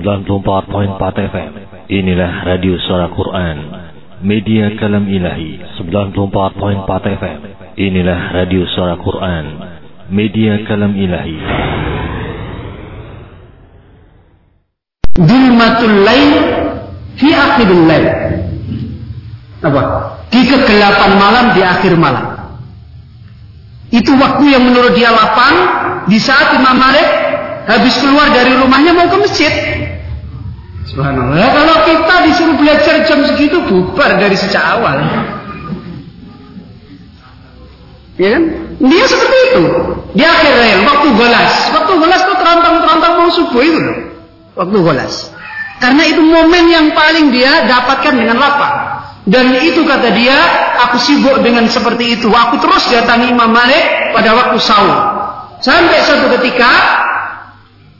94.4 FM Inilah Radio Suara Quran. Media Kalam Ilahi 94.4 FM Inilah Radio Suara Quran. Media Kalam Ilahi. Zulmatul Lail Fi akhirul Lail. Apa? Di kegelapan malam di akhir malam. Itu waktu yang menurut dia lapang. Di saat Imam Malik Habis keluar dari rumahnya mau ke masjid Subhanallah. Kalau kita disuruh belajar jam segitu bubar dari sejak awal. Ya kan? Dia seperti itu. Di akhir rel, waktu golas. Waktu golas tuh terantang-terantang mau subuh itu. Waktu golas. Karena itu momen yang paling dia dapatkan dengan lapang. Dan itu kata dia, aku sibuk dengan seperti itu. Aku terus datangi Imam Malik pada waktu sahur. Sampai suatu ketika,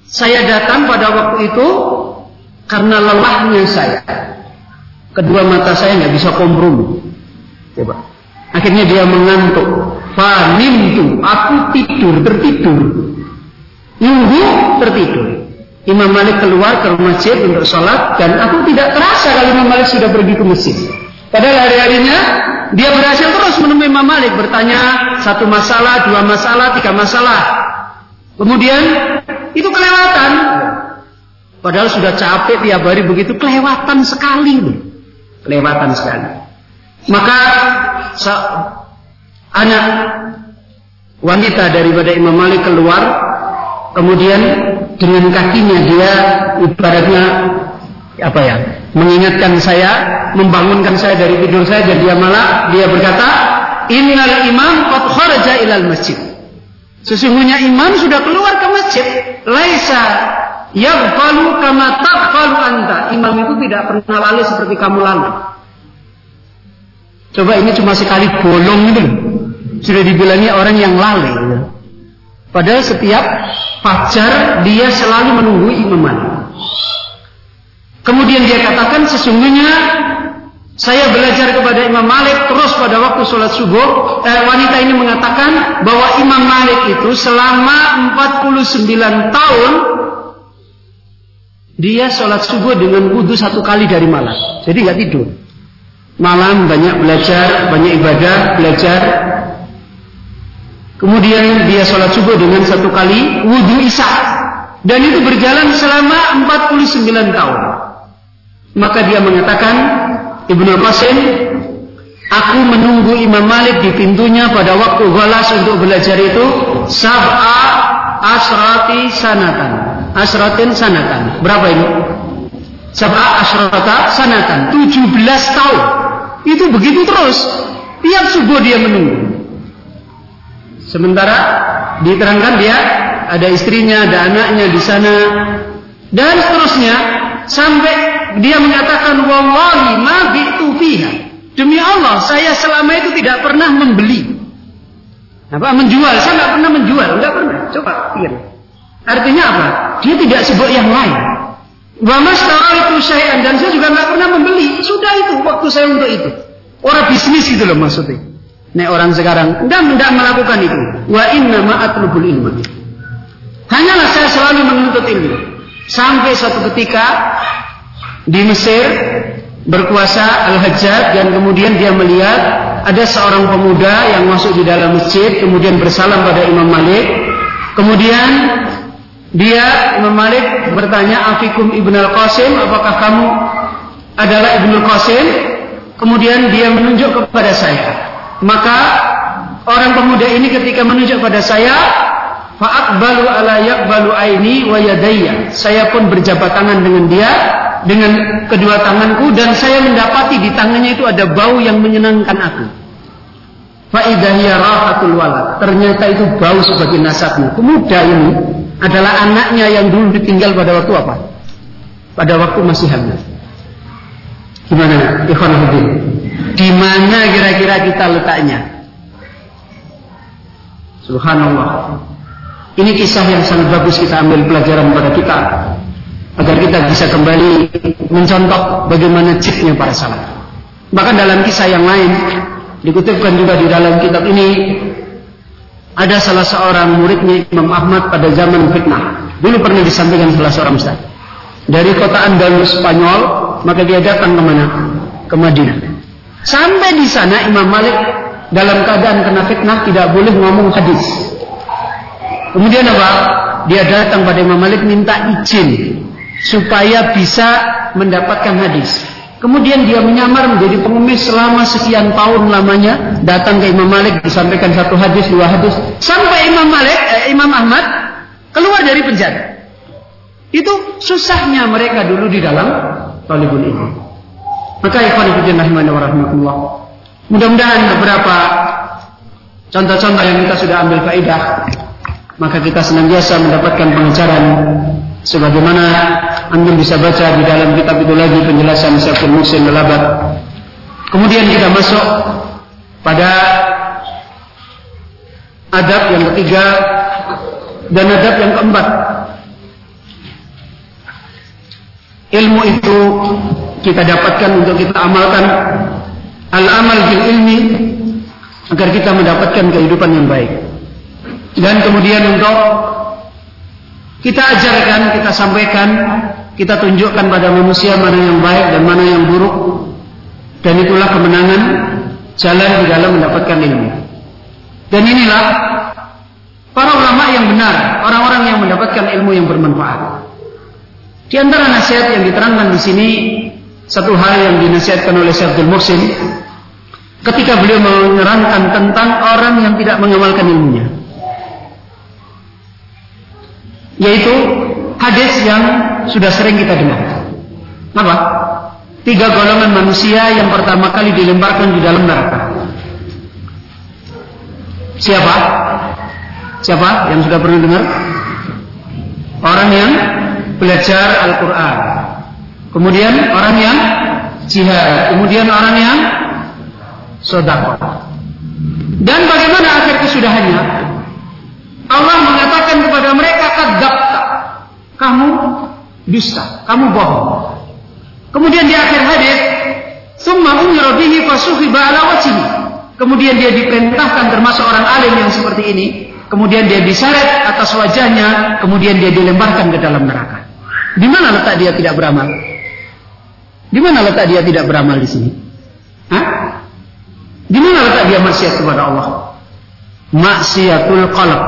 saya datang pada waktu itu, karena lelahnya saya. Kedua mata saya nggak bisa kompromi. Coba. Akhirnya dia mengantuk. Fanimtu, aku tidur, tertidur. Nunggu, tertidur. Imam Malik keluar ke masjid untuk sholat dan aku tidak terasa kalau Imam Malik sudah pergi ke masjid. Padahal hari-harinya dia berhasil terus menemui Imam Malik bertanya satu masalah, dua masalah, tiga masalah. Kemudian itu kelewatan. Padahal sudah capek tiap hari begitu kelewatan sekali loh. Kelewatan sekali. Maka anak wanita daripada Imam Malik keluar kemudian dengan kakinya dia ibaratnya apa ya mengingatkan saya membangunkan saya dari tidur saya dan dia malah dia berkata innal imam qad kharaja ilal masjid sesungguhnya imam sudah keluar ke masjid laisa Yaghfalu kama taghfalu anta. Imam itu tidak pernah lalai seperti kamu lalai. Coba ini cuma sekali bolong itu. Sudah dibilangi orang yang lalai. Padahal setiap fajar dia selalu menunggu Imam Malik. Kemudian dia katakan sesungguhnya saya belajar kepada Imam Malik terus pada waktu sholat subuh eh, wanita ini mengatakan bahwa Imam Malik itu selama 49 tahun dia sholat subuh dengan wudhu satu kali dari malam. Jadi nggak tidur. Malam banyak belajar, banyak ibadah, belajar. Kemudian dia sholat subuh dengan satu kali wudhu isya. Dan itu berjalan selama 49 tahun. Maka dia mengatakan, Ibnu Qasim, aku menunggu Imam Malik di pintunya pada waktu galas untuk belajar itu sab'a asrati sanatan asratin sanatan. Berapa ini? Sab'a asrata sanatan. 17 tahun. Itu begitu terus. Tiap subuh dia menunggu. Sementara diterangkan dia ada istrinya, ada anaknya di sana dan seterusnya sampai dia menyatakan wallahi ma bi'tu fiha. Demi Allah, saya selama itu tidak pernah membeli. Apa menjual? Saya nggak pernah menjual, nggak pernah. Coba pikir. Artinya apa? Dia tidak sebut yang lain. Wa itu syai'an dan saya juga nggak pernah membeli. Sudah itu waktu saya untuk itu. Orang bisnis gitu loh maksudnya. Nek orang sekarang enggak enggak melakukan itu. Wa inna ma'atlubul ilmu. Hanyalah saya selalu menuntut ilmu. Sampai suatu ketika di Mesir berkuasa Al-Hajjaj dan kemudian dia melihat ada seorang pemuda yang masuk di dalam masjid kemudian bersalam pada Imam Malik. Kemudian dia Imam Malik bertanya Afikum Ibn Al-Qasim? Apakah kamu adalah Ibn Al-Qasim? Kemudian dia menunjuk kepada saya. Maka orang pemuda ini ketika menunjuk kepada saya fa'aqbalu ala yaqbalu aini wa yadayya. Saya pun berjabat tangan dengan dia dengan kedua tanganku dan saya mendapati di tangannya itu ada bau yang menyenangkan aku. Fa'idahiyya rahatul walad. Ternyata itu bau sebagai nasabnya pemuda ini adalah anaknya yang dulu ditinggal pada waktu apa? Pada waktu masih hamil. Gimana? Ikhwan Di mana kira-kira kita letaknya? Subhanallah. Ini kisah yang sangat bagus kita ambil pelajaran pada kita agar kita bisa kembali mencontoh bagaimana ciknya para salaf. Bahkan dalam kisah yang lain dikutipkan juga di dalam kitab ini ada salah seorang muridnya Imam Ahmad pada zaman fitnah. Dulu pernah disampaikan salah seorang ustaz. dari kota Andalus Spanyol, maka dia datang ke mana? Ke Madinah. Sampai di sana Imam Malik dalam keadaan kena fitnah tidak boleh ngomong hadis. Kemudian apa? Dia datang pada Imam Malik minta izin supaya bisa mendapatkan hadis. Kemudian dia menyamar menjadi pengemis selama sekian tahun lamanya. Datang ke Imam Malik disampaikan satu hadis, dua hadis. Sampai Imam Malik, eh, Imam Ahmad keluar dari penjara. Itu susahnya mereka dulu di dalam talibul ilmi. Maka ikhwan fillah rahimahullah. Mudah-mudahan beberapa contoh-contoh yang kita sudah ambil faedah maka kita senantiasa mendapatkan pengajaran sebagaimana anda bisa baca di dalam kitab itu lagi penjelasan Syaikhul Musin Lalabat. Kemudian kita masuk pada adab yang ketiga dan adab yang keempat ilmu itu kita dapatkan untuk kita amalkan al-amal bil ilmi agar kita mendapatkan kehidupan yang baik. Dan kemudian untuk kita ajarkan, kita sampaikan, kita tunjukkan pada manusia mana yang baik dan mana yang buruk. Dan itulah kemenangan jalan di dalam mendapatkan ilmu. Dan inilah para ulama yang benar, orang-orang yang mendapatkan ilmu yang bermanfaat. Di antara nasihat yang diterangkan di sini satu hal yang dinasihatkan oleh Syekh Abdul Muhsin ketika beliau menerangkan tentang orang yang tidak mengamalkan ilmunya. Yaitu hadis yang sudah sering kita dengar. Apa? Tiga golongan manusia yang pertama kali dilemparkan di dalam neraka. Siapa? Siapa yang sudah pernah dengar? Orang yang belajar Al-Quran. Kemudian orang yang jihad. Kemudian orang yang sodako. Dan bagaimana akhir kesudahannya? Allah mengatakan kepada mereka kadabta. Kamu dusta, kamu bohong. Kemudian di akhir hadis, summa umira bihi fasuhiba. Kemudian dia diperintahkan termasuk orang alim yang seperti ini kemudian dia diseret atas wajahnya, kemudian dia dilemparkan ke dalam neraka. Di mana letak dia tidak beramal? Di mana letak dia tidak beramal di sini? Hah? Di mana letak dia maksiat kepada Allah? Maksiatul qalb.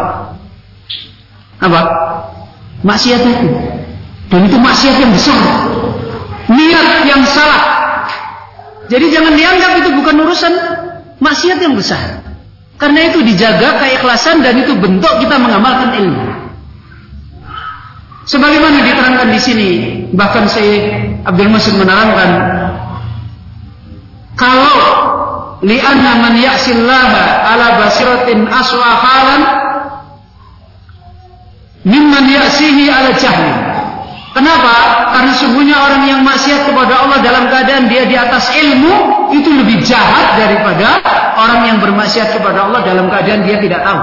Apa? Maksiat itu. Dan itu maksiat yang besar. Niat yang salah. Jadi jangan dianggap itu bukan urusan maksiat yang besar. Karena itu dijaga keikhlasan dan itu bentuk kita mengamalkan ilmu. Sebagaimana diterangkan di sini, bahkan saya Abdul Masud menerangkan kalau li'anna man ya'sillaha ala basiratin aswa halan mimman ya'sihi ala jahli. Kenapa? Karena sungguhnya orang yang maksiat kepada Allah dalam keadaan dia di atas ilmu itu lebih jahat daripada orang yang bermaksiat kepada Allah dalam keadaan dia tidak tahu.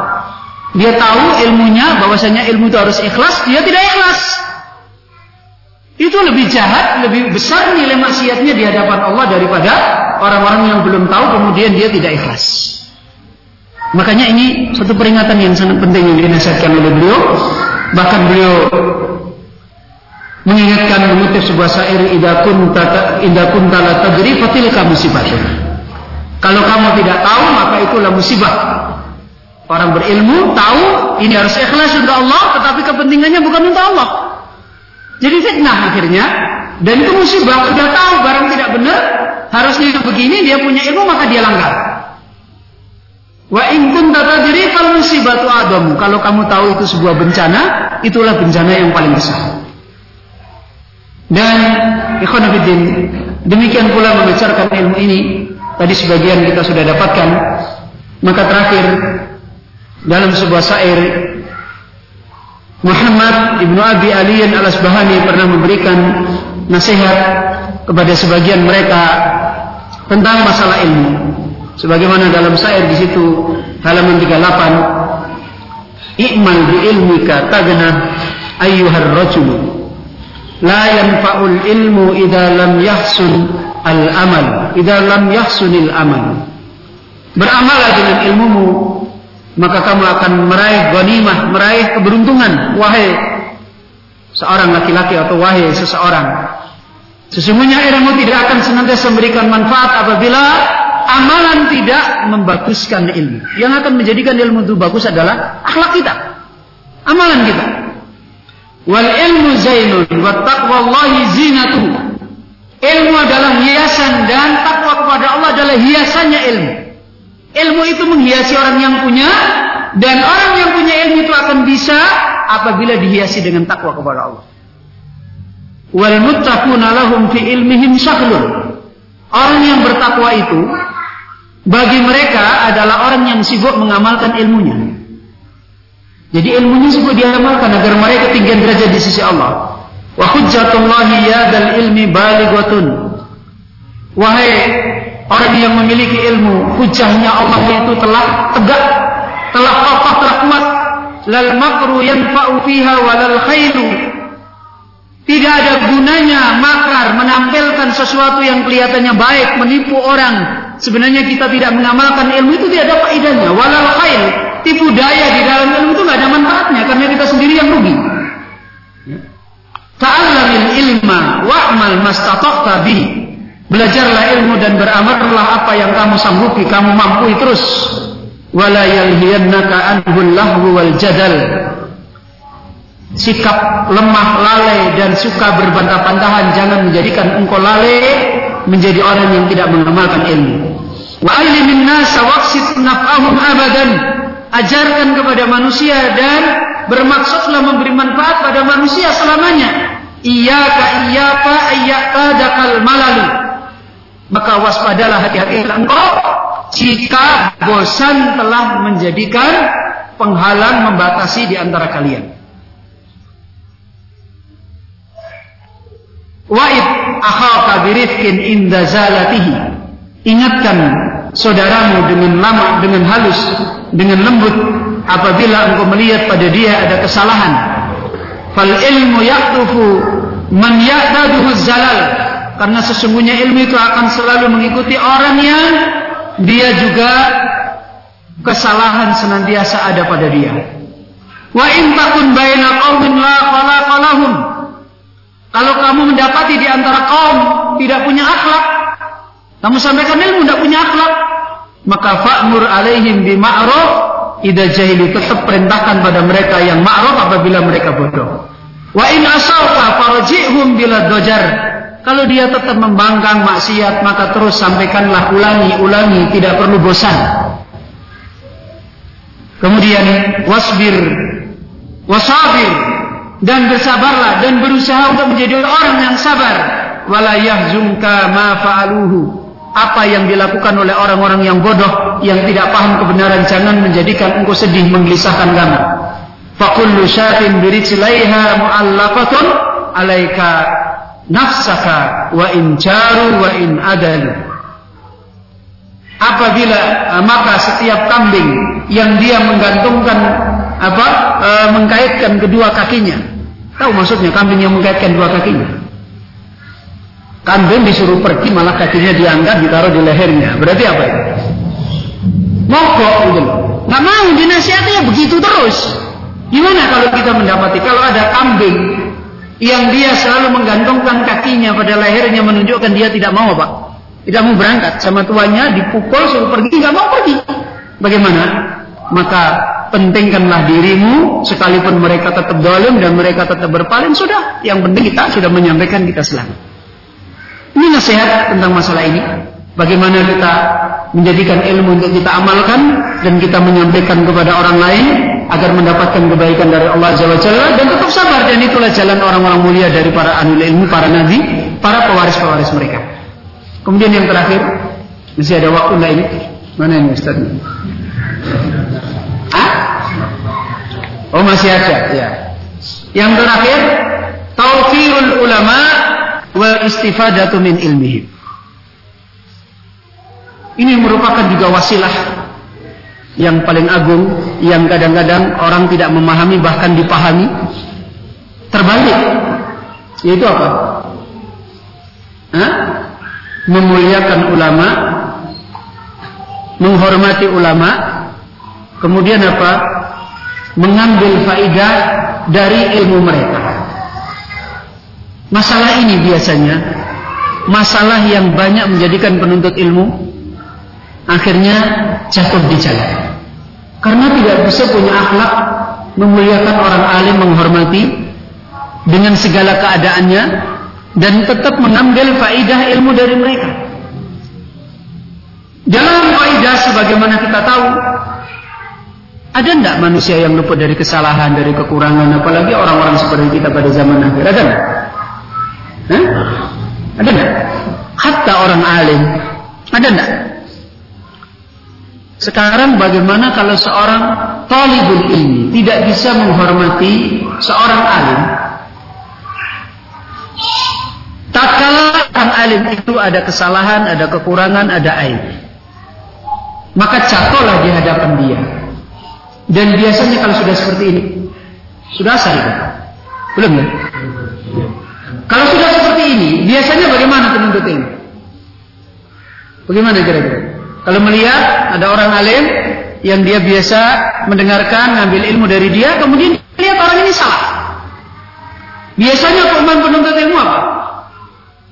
Dia tahu ilmunya bahwasanya ilmu itu harus ikhlas, dia tidak ikhlas. Itu lebih jahat, lebih besar nilai maksiatnya di hadapan Allah daripada orang-orang yang belum tahu kemudian dia tidak ikhlas. Makanya ini satu peringatan yang sangat penting yang dinasihatkan oleh beliau. Bahkan beliau mengingatkan mengutip sebuah syair idza kunta idza kunta la tadri fatilka musibatun. Kalau kamu tidak tahu maka itulah musibah. Orang berilmu tahu ini harus ikhlas untuk Allah, tetapi kepentingannya bukan untuk Allah. Jadi fitnah akhirnya dan itu musibah. Sudah tahu barang tidak benar, harusnya begini dia punya ilmu maka dia langgar. Wa in kunta tadri fal musibatu adam. Kalau kamu tahu itu sebuah bencana, itulah bencana yang paling besar. Dan ikhwan demikian pula membicarakan ilmu ini Tadi sebagian kita sudah dapatkan. Maka terakhir dalam sebuah syair Muhammad Ibnu Abi Aliyin Al Asbahani pernah memberikan nasihat kepada sebagian mereka tentang masalah ilmu. Sebagaimana dalam syair di situ halaman 38 I'mal bi ilmika tagna ayyuhar rajul. La yanfa'ul ilmu idza lam yahsun al-amal idza lam yahsunil amal. Beramallah dengan ilmumu maka kamu akan meraih ghanimah meraih keberuntungan. Wahai seorang laki-laki atau wahai seseorang. Sesungguhnya ilmu tidak akan senantiasa memberikan manfaat apabila amalan tidak membaguskan ilmu. Yang akan menjadikan ilmu itu bagus adalah akhlak kita. Amalan kita. Wal ilmu zainun wa taqwallahi zinatuh. Ilmu adalah hiasan dan takwa kepada Allah adalah hiasannya ilmu. Ilmu itu menghiasi orang yang punya dan orang yang punya ilmu itu akan bisa apabila dihiasi dengan takwa kepada Allah. Wal muttaquna lahum fi ilmihim syaghlun. Orang yang bertakwa itu bagi mereka adalah orang yang sibuk mengamalkan ilmunya. Jadi ilmunya sibuk diamalkan agar mereka tinggi derajat di sisi Allah. Wa hujjatullahi ya dal ilmi balighatun. Wahai orang yang memiliki ilmu, hujahnya Allah itu telah tegak, telah kokoh, telah kuat. Lal makru yanfa'u fiha walal khairu tidak ada gunanya makar menampilkan sesuatu yang kelihatannya baik, menipu orang. Sebenarnya kita tidak mengamalkan ilmu itu tidak ada faedahnya. Walau khair, tipu daya di dalam ilmu itu nggak ada manfaatnya karena kita sendiri yang rugi. Ta'allamil ilma wa'mal mastata'ta bihi. Belajarlah ilmu dan beramallah apa yang kamu sanggupi, kamu mampu terus. Wala yalhiyannaka anhul lahu wal jadal sikap lemah, lalai dan suka berbantah-bantahan jangan menjadikan engkau lalai menjadi orang yang tidak mengamalkan ilmu. Wa alimin nasa naf'ahum abadan. Ajarkan kepada manusia dan bermaksudlah memberi manfaat pada manusia selamanya. Iyyaka iyyaka ayyakadakal malalu. Maka waspadalah hati-hati engkau jika bosan telah menjadikan penghalang membatasi di antara kalian. Wa'id akhaka birifkin inda zalatihi. Ingatkan saudaramu dengan lama, dengan halus, dengan lembut apabila engkau melihat pada dia ada kesalahan. Fal ilmu yaktufu man ya'taduhu zalal. Karena sesungguhnya ilmu itu akan selalu mengikuti orang yang dia juga kesalahan senantiasa ada pada dia. Wa in takun baina la khalaqa lahum kalau kamu mendapati di antara kaum tidak punya akhlak, kamu sampaikan ilmu tidak punya akhlak, maka fa'mur alaihim bi ma'ruf idza jahilu tetap perintahkan pada mereka yang ma'ruf apabila mereka bodoh. Wa in asauka farjihum bila dojar. Kalau dia tetap membangkang maksiat maka terus sampaikanlah ulangi ulangi tidak perlu bosan. Kemudian wasbir wasabir dan bersabarlah dan berusaha untuk menjadi orang yang sabar wala yahzunka ma fa'aluhu apa yang dilakukan oleh orang-orang yang bodoh yang tidak paham kebenaran jangan menjadikan engkau sedih menggelisahkan kamu. Kullu syatin birijlaiha mu'allaqatun alaika nafsaka wa in jaru wa in adalu. Apabila maka setiap kambing yang dia menggantungkan apa e, mengkaitkan kedua kakinya. Tahu maksudnya kambing yang mengkaitkan dua kakinya? Kambing disuruh pergi malah kakinya diangkat ditaruh di lehernya. Berarti apa itu? Mogok gitu loh. Nggak mau dinasihatinya begitu terus. Gimana kalau kita mendapati kalau ada kambing yang dia selalu menggantungkan kakinya pada lehernya menunjukkan dia tidak mau apa? Tidak mau berangkat sama tuannya dipukul suruh pergi nggak mau pergi. Bagaimana? Maka pentingkanlah dirimu sekalipun mereka tetap dolim dan mereka tetap berpaling sudah yang penting kita sudah menyampaikan kita selamat ini nasihat tentang masalah ini bagaimana kita menjadikan ilmu untuk kita amalkan dan kita menyampaikan kepada orang lain agar mendapatkan kebaikan dari Allah Azza wa Jalla dan tetap sabar dan itulah jalan orang-orang mulia dari para ahli ilmu, para nabi, para pewaris-pewaris mereka. Kemudian yang terakhir, masih ada waktu lain. Mana ini Ustaz? Oh masih ada, ya. Yang terakhir, tauqirul ulama wal istifadatu min ilmihim. Ini merupakan juga wasilah yang paling agung yang kadang-kadang orang tidak memahami bahkan dipahami terbalik yaitu apa? Hah? memuliakan ulama menghormati ulama kemudian apa mengambil faidah dari ilmu mereka. Masalah ini biasanya masalah yang banyak menjadikan penuntut ilmu akhirnya jatuh di jalan. Karena tidak bisa punya akhlak memuliakan orang alim menghormati dengan segala keadaannya dan tetap mengambil faidah ilmu dari mereka. Dalam faidah sebagaimana kita tahu ada tidak manusia yang luput dari kesalahan, dari kekurangan, apalagi orang-orang seperti kita pada zaman akhir? Ada nggak? Ada nggak? Hatta orang alim, ada nggak? Sekarang bagaimana kalau seorang talibul ilmi tidak bisa menghormati seorang alim? Tak kala orang alim itu ada kesalahan, ada kekurangan, ada aib. Maka jatuhlah di hadapan dia. Dan biasanya kalau sudah seperti ini, sudah asal? Belum ya? Kalau sudah seperti ini, biasanya bagaimana penuntut ini? Bagaimana kira-kira? Kalau melihat ada orang alim yang dia biasa mendengarkan, ngambil ilmu dari dia, kemudian lihat orang ini salah. Biasanya pemain penuntut ilmu apa?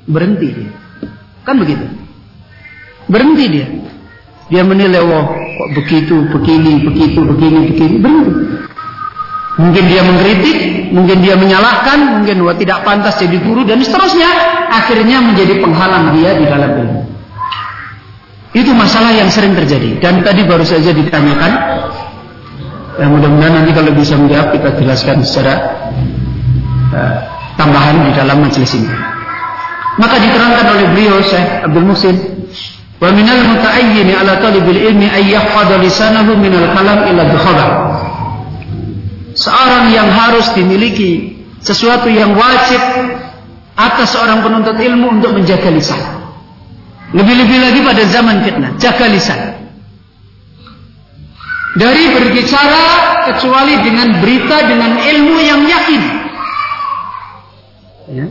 Berhenti dia. Kan begitu. Berhenti dia. Dia menilai, wah kok begitu, begini, begitu, begini, begini. Berhenti. Mungkin dia mengkritik, mungkin dia menyalahkan, mungkin wah tidak pantas jadi guru dan seterusnya. Akhirnya menjadi penghalang dia di dalam ilmu. Itu masalah yang sering terjadi. Dan tadi baru saja ditanyakan. Ya, mudah-mudahan nanti kalau bisa menjawab kita jelaskan secara uh, tambahan di dalam majelis ini. Maka diterangkan oleh beliau Syekh Abdul Musin Wa minal muta'ayyin ala talibil ilmi ay yahfadha lisanahu minal kalam ila khabar. Seorang yang harus dimiliki sesuatu yang wajib atas seorang penuntut ilmu untuk menjaga lisan. Lebih-lebih lagi pada zaman fitnah, jaga lisan. Dari berbicara kecuali dengan berita dengan ilmu yang yakin. Ya.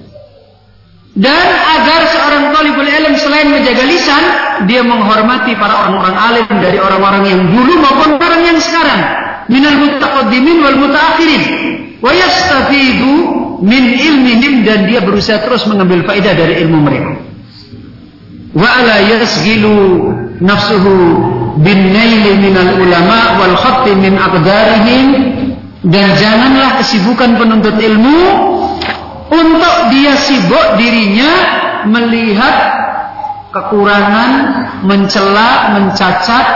Dan agar seorang talibul ilm selain menjaga lisan, dia menghormati para orang-orang alim dari orang-orang yang dulu maupun orang yang sekarang. Minal mutaqaddimin wal mutaakhirin. Wa yastafidu min ilmihim dan dia berusaha terus mengambil faedah dari ilmu mereka. Wa ala yasgilu nafsuhu bin naili minal ulama wal khatti min aqdarihim dan janganlah kesibukan penuntut ilmu untuk dia sibuk dirinya melihat kekurangan, mencela, mencacat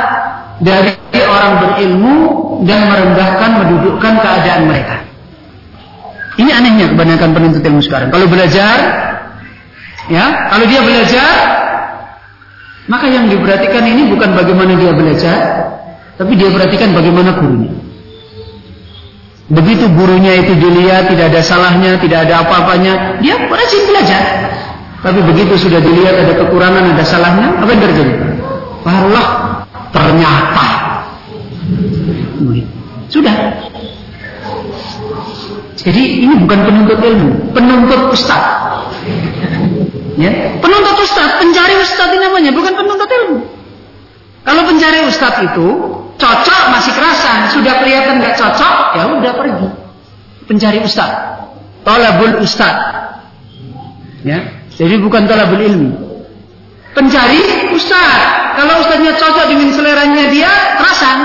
dari orang berilmu dan merendahkan, mendudukkan keadaan mereka. Ini anehnya kebanyakan penuntut ilmu sekarang. Kalau belajar, ya, kalau dia belajar, maka yang diperhatikan ini bukan bagaimana dia belajar, tapi dia perhatikan bagaimana gurunya. Begitu gurunya itu dilihat tidak ada salahnya, tidak ada apa-apanya, dia rajin belajar. Tapi begitu sudah dilihat ada kekurangan, ada salahnya, apa yang terjadi? Allah ternyata. Sudah. Jadi ini bukan penuntut ilmu, penuntut ustaz. Ya, penuntut ustaz, pencari ustaz ini namanya, bukan penuntut ilmu. Kalau pencari ustaz itu cocok masih kerasan, sudah kelihatan nggak cocok, ya udah pergi. Pencari ustaz, tolabul ustaz. Ya, jadi bukan tolabul ilmi. Pencari ustaz. Kalau ustaznya cocok dengan seleranya dia, kerasan.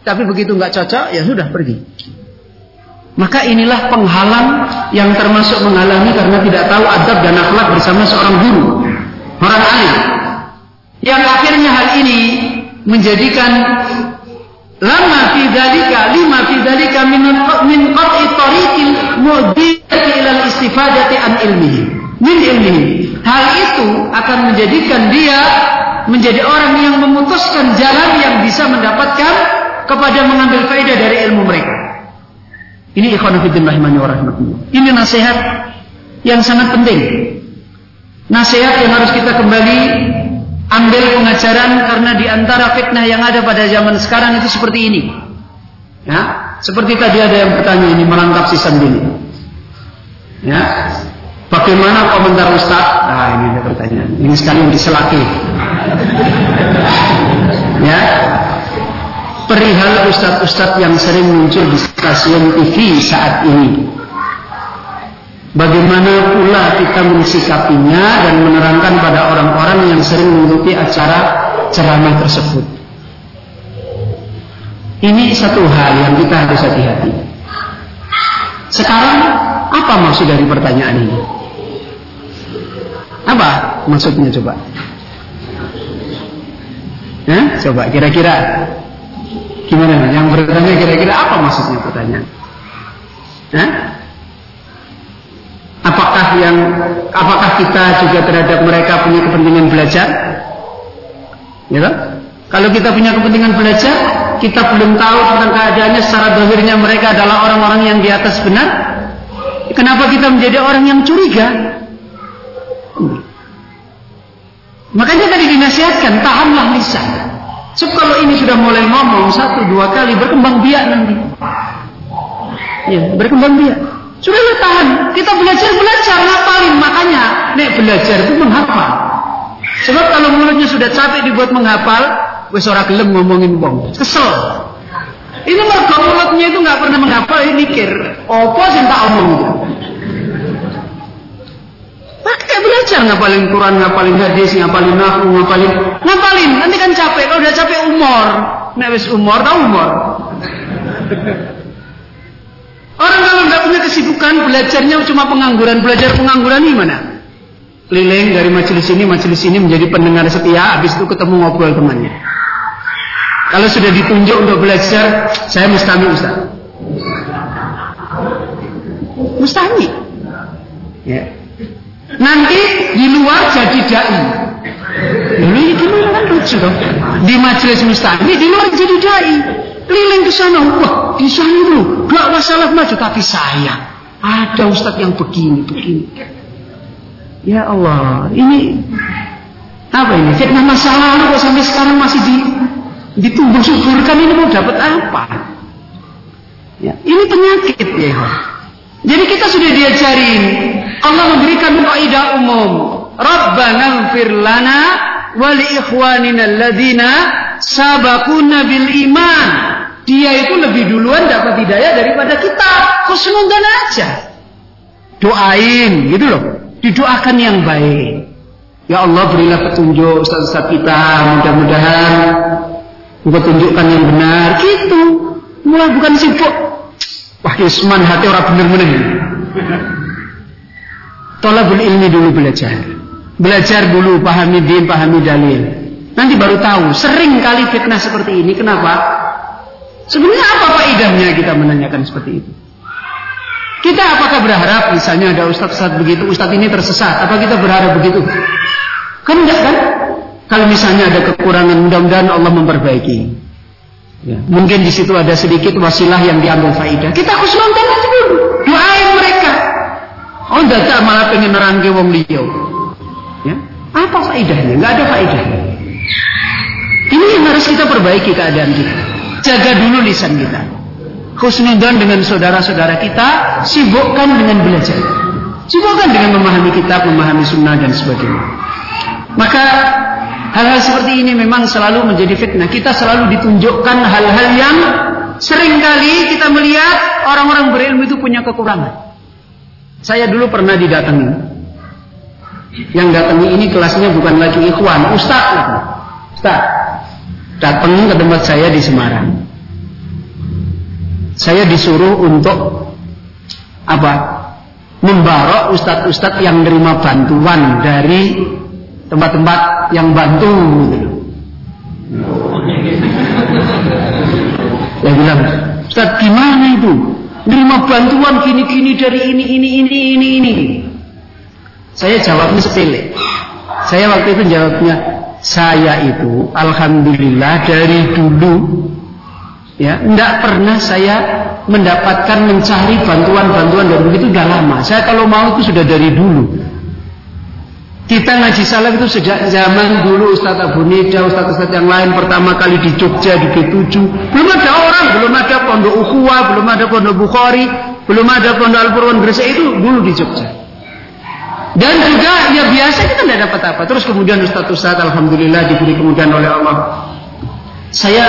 Tapi begitu nggak cocok, ya sudah pergi. Maka inilah penghalang yang termasuk menghalangi karena tidak tahu adab dan akhlak bersama seorang guru, orang alim. Yang akhirnya hal ini menjadikan lama fi dzalika lima fi dzalika min qat'i tariqil mudiyati ila istifadati an ilmihi min ilmihi hal itu akan menjadikan dia menjadi orang yang memutuskan jalan yang bisa mendapatkan kepada mengambil faedah dari ilmu mereka ini ikhwan fillah rahimani wa rahmatullah ini nasihat yang sangat penting nasihat yang harus kita kembali ambil pengajaran karena di antara fitnah yang ada pada zaman sekarang itu seperti ini. Ya, seperti tadi ada yang bertanya ini merangkap si sendiri. Ya, bagaimana komentar Ustaz? Nah ini ada pertanyaan. Ini sekali diselaki. ya, perihal Ustaz-Ustaz yang sering muncul di stasiun TV saat ini. Bagaimana pula kita mensikapinya dan menerangkan pada orang-orang yang sering mengikuti acara ceramah tersebut. Ini satu hal yang kita harus hati-hati. Sekarang apa maksud dari pertanyaan ini? Apa maksudnya coba? Coba kira-kira gimana? Yang bertanya kira-kira apa maksudnya pertanyaan? Apakah yang apakah kita juga terhadap mereka punya kepentingan belajar? Ya? Kalau kita punya kepentingan belajar, kita belum tahu tentang keadaannya secara dohirnya mereka adalah orang-orang yang di atas benar. Kenapa kita menjadi orang yang curiga? Makanya tadi dinasihatkan, tahanlah lisan. Sebab kalau ini sudah mulai ngomong satu dua kali berkembang biak nanti. Ya, berkembang biak. Sudah ya tahan. Kita belajar belajar ngapalin makanya nek belajar itu menghafal. Sebab kalau mulutnya sudah capek dibuat menghafal, wis ora gelem ngomongin wong. Kesel. Ini mergo mulutnya itu nggak pernah menghafal, ini mikir, apa sih tak omong? Pakai belajar ngapalin Quran, ngapalin hadis, ngapalin nahu, ngapalin ngapalin. Nanti kan capek. Kalau udah capek umur, nek umur, tahu umur. Orang kalau nggak punya kesibukan, belajarnya cuma pengangguran. Belajar pengangguran gimana? Keliling dari majelis ini, majelis ini menjadi pendengar setia, habis itu ketemu ngobrol temannya. Kalau sudah ditunjuk untuk belajar, saya mustami Ustaz. Mustami. Ya. Nanti di luar jadi dai. Dulu itu kan lucu dong. Di majelis mustami, di luar jadi dai. Keliling ke sana, wah di sana itu gak masalah maju, tapi saya ada Ustadz yang begini, begini. Ya Allah, ini apa ini? Fitnah masa lalu kok sampai sekarang masih di ditumbuh suburkan ini mau dapat apa? Ya, ini penyakit ya. Jadi kita sudah diajarin Allah memberikan kaidah umum. Rabbana ighfir lana wa li ikhwanina alladziina sabaquna bil iman. Dia itu lebih duluan dapat hidayah daripada kita. Khusnudan aja. Doain gitu loh. Didoakan yang baik. Ya Allah berilah petunjuk ustaz-ustaz kita. Mudah-mudahan Engkau tunjukkan yang benar. Gitu. Mulai bukan sibuk. Wah Yusman hati orang bener-bener. Tolabul ilmi dulu belajar. Belajar dulu, pahami din, pahami dalil. Nanti baru tahu. Sering kali fitnah seperti ini. Kenapa? Sebenarnya apa faedahnya kita menanyakan seperti itu? Kita apakah berharap misalnya ada ustadz-ustadz begitu, ustadz ini tersesat? Apa kita berharap begitu? Kan enggak kan? Kalau misalnya ada kekurangan, mudah-mudahan Allah memperbaiki. Ya. Mungkin di situ ada sedikit wasilah yang diambil faidah. Kita nonton aja dulu. Doain mereka. Oh, enggak malah pengen nerangke wong liya. Ya. Apa faedahnya? Enggak ada faedahnya. Ini yang harus kita perbaiki keadaan kita. Jaga dulu lisan kita. Khusnudan dengan saudara-saudara kita, sibukkan dengan belajar. Sibukkan dengan memahami kitab, memahami sunnah dan sebagainya. Maka hal-hal seperti ini memang selalu menjadi fitnah. Kita selalu ditunjukkan hal-hal yang sering kali kita melihat orang-orang berilmu itu punya kekurangan. Saya dulu pernah didatangi. Yang datangi ini kelasnya bukan lagi ikhwan, ustaz. Ustaz, datang ke tempat saya di Semarang. Saya disuruh untuk apa? Membarok ustadz-ustadz yang menerima bantuan dari tempat-tempat yang bantu gitu. Saya bilang, Ustaz gimana itu? Menerima bantuan gini-gini dari ini, ini, ini, ini, ini. Saya jawabnya sepele. Saya waktu itu jawabnya, saya itu alhamdulillah dari dulu ya tidak pernah saya mendapatkan mencari bantuan-bantuan dan begitu sudah lama. Saya kalau mau itu sudah dari dulu. Kita ngaji salaf itu sejak zaman dulu Ustaz Abu Nida, Ustaz yang lain pertama kali di Jogja di G7. Belum ada orang, belum ada pondok Ukhuwa, belum ada pondok Bukhari, belum ada pondok Al-Purwan Gresik itu dulu di Jogja. Dan juga ya biasa kita tidak dapat apa. Terus kemudian Ustaz Alhamdulillah diberi kemudian oleh Allah. Saya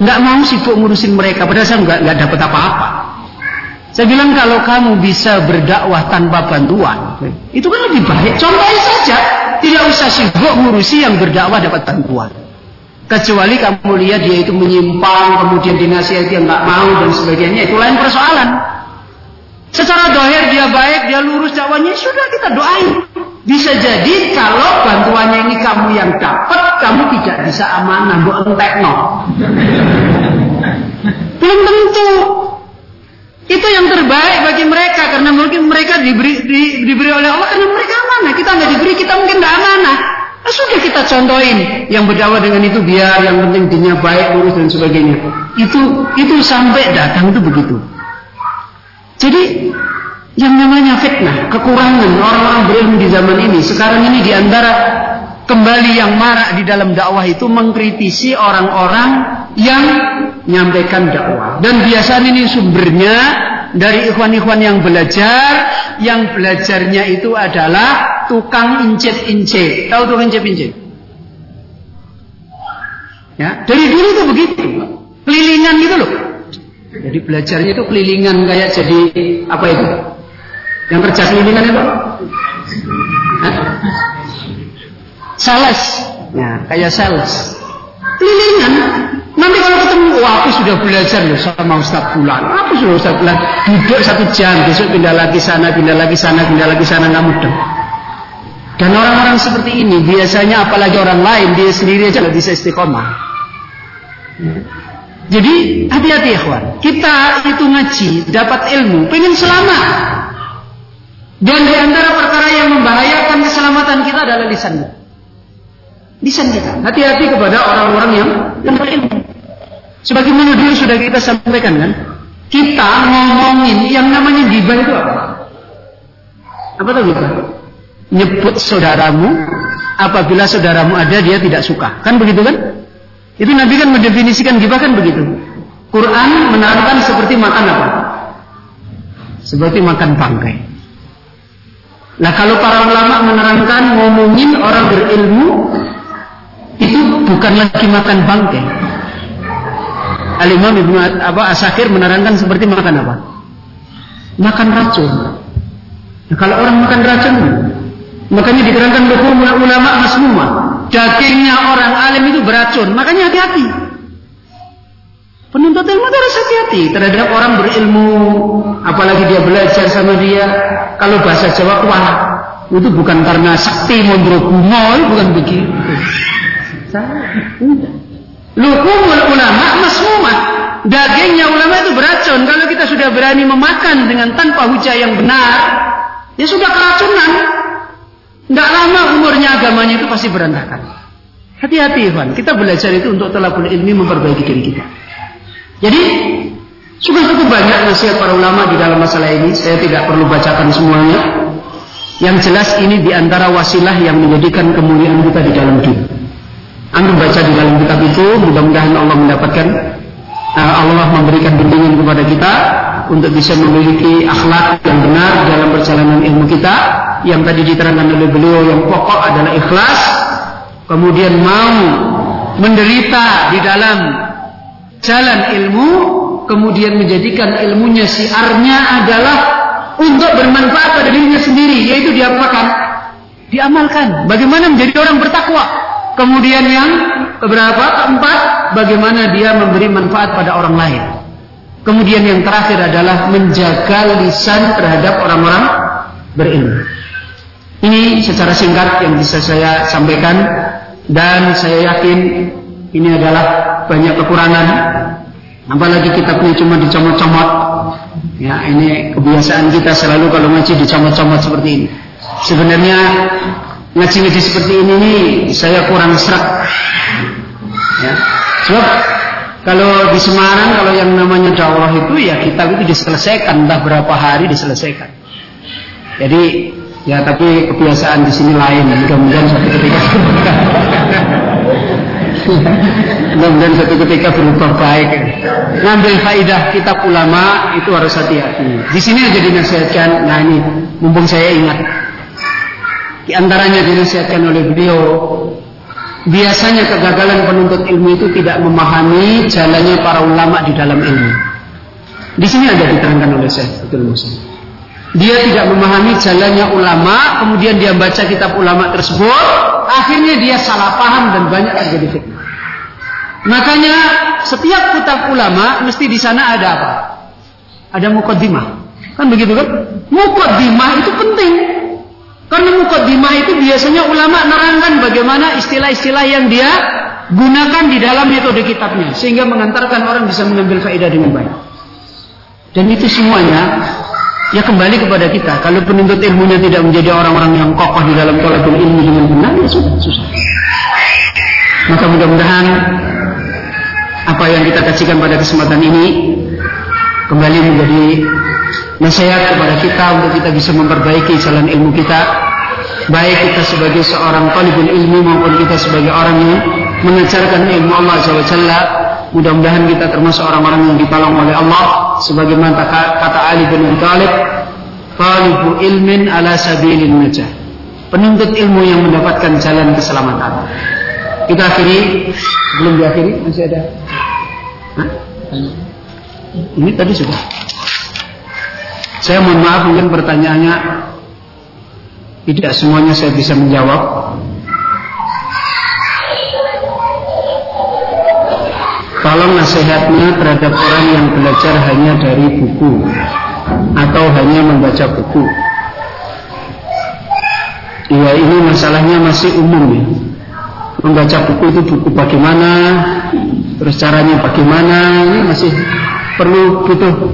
nggak mau sibuk ngurusin mereka, padahal saya nggak dapat apa-apa. Saya bilang kalau kamu bisa berdakwah tanpa bantuan, itu kan lebih baik. Contohnya saja, tidak usah sibuk ngurusi yang berdakwah dapat bantuan. Kecuali kamu lihat dia itu menyimpang, kemudian dinasihati yang nggak mau dan sebagainya, itu lain persoalan. Secara dohir dia baik, dia lurus dakwanya, sudah kita doain. Bisa jadi kalau bantuannya ini kamu yang dapat, kamu tidak bisa amanah, bu entek no. Belum tentu. Itu yang terbaik bagi mereka karena mungkin mereka diberi di, diberi oleh Allah karena mereka amanah. Kita nggak diberi, kita mungkin nggak amanah. Nah, sudah kita contohin yang berdakwah dengan itu biar yang penting dinya baik, lurus dan sebagainya. Itu itu sampai datang itu begitu. Jadi yang namanya fitnah, kekurangan orang-orang berilmu di zaman ini sekarang ini di antara kembali yang marak di dalam dakwah itu mengkritisi orang-orang yang menyampaikan dakwah. Dan biasanya ini sumbernya dari ikhwan-ikhwan yang belajar, yang belajarnya itu adalah tukang incit-incit. Tahu tukang incit-incit? Ya, dari dulu itu begitu. Kelilingan gitu loh. Jadi belajarnya itu kelilingan kayak jadi apa itu? Yang kerja kelilingan itu? Sales. Ya, kayak sales. Kelilingan. Nanti kalau ketemu, wah aku sudah belajar loh sama Ustaz Bulan. Aku sudah Ustaz Bulan. Duduk satu jam, besok pindah lagi sana, pindah lagi sana, pindah lagi sana, nggak mudah. Dan orang-orang seperti ini biasanya apalagi orang lain dia sendiri aja nggak bisa istiqomah. Jadi hati-hati ya kawan. Kita itu ngaji, dapat ilmu, pengen selamat. Dan di antara perkara yang membahayakan keselamatan kita adalah lisan lisan kita. Hati-hati kepada orang-orang yang berilmu. Sebagaimana dulu sudah kita sampaikan kan, kita ngomongin yang namanya gibah itu apa? Apa tuh gibah? Nyebut saudaramu apabila saudaramu ada dia tidak suka. Kan begitu kan? Itu Nabi kan mendefinisikan gibah kan begitu. Quran menerangkan seperti makan apa? Seperti makan bangkai. Nah kalau para ulama menerangkan ngomongin orang berilmu itu bukan lagi makan bangkai. Al-Imam Ibnu apa Asakir menerangkan seperti makan apa? Makan racun. Nah, kalau orang makan racun, makanya diterangkan hukum ulama masmumah. Dagingnya orang alim itu beracun, makanya hati-hati. Penuntut ilmu harus hati-hati terhadap orang berilmu, apalagi dia belajar sama dia. Kalau bahasa Jawa kuat, itu bukan karena sakti mondro bukan begitu. Lukumul ulama masmumah. Dagingnya ulama itu beracun. Kalau kita sudah berani memakan dengan tanpa hujah yang benar, ya sudah keracunan. Tidak lama umurnya agamanya itu pasti berantakan. Hati-hati Ivan, kita belajar itu untuk telapun ilmi memperbaiki diri kita. Jadi, sudah cukup banyak nasihat para ulama di dalam masalah ini. Saya tidak perlu bacakan semuanya. Yang jelas ini di antara wasilah yang menjadikan kemuliaan kita di dalam dunia. Antum baca di dalam kitab itu, mudah-mudahan Allah mendapatkan uh, Allah memberikan bimbingan kepada kita untuk bisa memiliki akhlak yang benar dalam perjalanan ilmu kita. Yang tadi diterangkan oleh beliau yang pokok adalah ikhlas, kemudian mau menderita di dalam jalan ilmu, kemudian menjadikan ilmunya siarnya adalah untuk bermanfaat pada dirinya sendiri, yaitu diapakan? Diamalkan. Bagaimana menjadi orang bertakwa? Kemudian yang keberapa? Keempat, bagaimana dia memberi manfaat pada orang lain. Kemudian yang terakhir adalah menjaga lisan terhadap orang-orang berilmu. Ini secara singkat yang bisa saya sampaikan dan saya yakin ini adalah banyak kekurangan. Apalagi kita punya cuma dicomot-comot. Ya, ini kebiasaan kita selalu kalau ngaji dicomot-comot seperti ini. Sebenarnya ngaji-ngaji seperti ini nih saya kurang serak. Ya. Sebab kalau di Semarang kalau yang namanya dakwah itu ya kitab itu diselesaikan entah berapa hari diselesaikan. Jadi ya tapi kebiasaan di sini lain mudah-mudahan suatu ketika mudah-mudahan suatu ketika berubah baik ngambil faidah kitab ulama itu harus hati-hati di sini aja dinasihatkan nah ini mumpung saya ingat di antaranya dinasihatkan oleh beliau, biasanya kegagalan penuntut ilmu itu tidak memahami jalannya para ulama di dalam ilmu. Di sini ada diterangkan oleh Syekh Abdul Musa. Dia tidak memahami jalannya ulama, kemudian dia baca kitab ulama tersebut, akhirnya dia salah paham dan banyak terjadi fitnah. Makanya setiap kitab ulama mesti di sana ada apa? Ada mukaddimah. Kan begitu kan? Mukaddimah itu penting. Karena mukaddimah itu biasanya ulama nerangkan bagaimana istilah-istilah yang dia gunakan di dalam metode kitabnya sehingga mengantarkan orang bisa mengambil faedah dengan baik. Dan itu semuanya ya kembali kepada kita. Kalau penuntut ilmunya tidak menjadi orang-orang yang kokoh di dalam tolakul ilmu dengan benar, ya sudah, susah. Maka mudah-mudahan apa yang kita kajikan pada kesempatan ini kembali menjadi nasihat kepada kita untuk kita bisa memperbaiki jalan ilmu kita baik kita sebagai seorang talibul ilmu maupun kita sebagai orang yang mengajarkan ilmu Allah SWT Mudah-mudahan kita termasuk orang-orang yang ditolong oleh Allah sebagaimana kata Ali bin Thalib, "Talibu ilmin ala sabilin najah." Penuntut ilmu yang mendapatkan jalan keselamatan. Kita akhiri, belum diakhiri masih ada. Hah? Ini tadi sudah. Saya mohon maaf mungkin pertanyaannya tidak semuanya saya bisa menjawab. Tolong nasihatnya terhadap orang yang belajar hanya dari buku atau hanya membaca buku. Iya ini masalahnya masih umum ya. Membaca buku itu buku bagaimana, terus caranya bagaimana, ini masih perlu butuh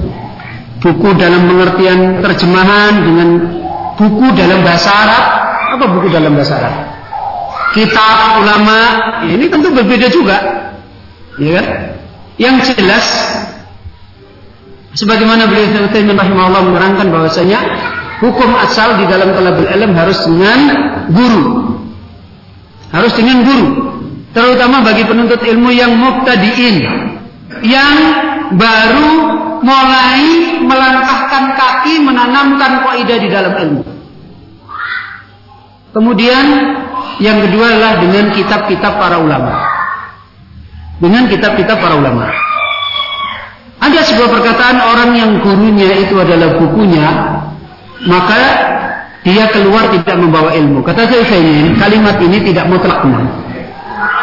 buku dalam pengertian terjemahan dengan buku dalam bahasa Arab. Apa buku dalam bahasa Arab? Kitab ulama, ini tentu berbeda juga ya kan? Yang jelas sebagaimana beliau Utsaimin rahimahullah menerangkan bahwasanya hukum asal di dalam talabul ilm harus dengan guru. Harus dengan guru. Terutama bagi penuntut ilmu yang mubtadiin yang baru mulai melangkahkan kaki menanamkan kaidah di dalam ilmu. Kemudian yang kedua adalah dengan kitab-kitab para ulama dengan kitab-kitab para ulama. Ada sebuah perkataan orang yang gurunya itu adalah bukunya, maka dia keluar tidak membawa ilmu. Kata saya ini, kalimat ini tidak mutlak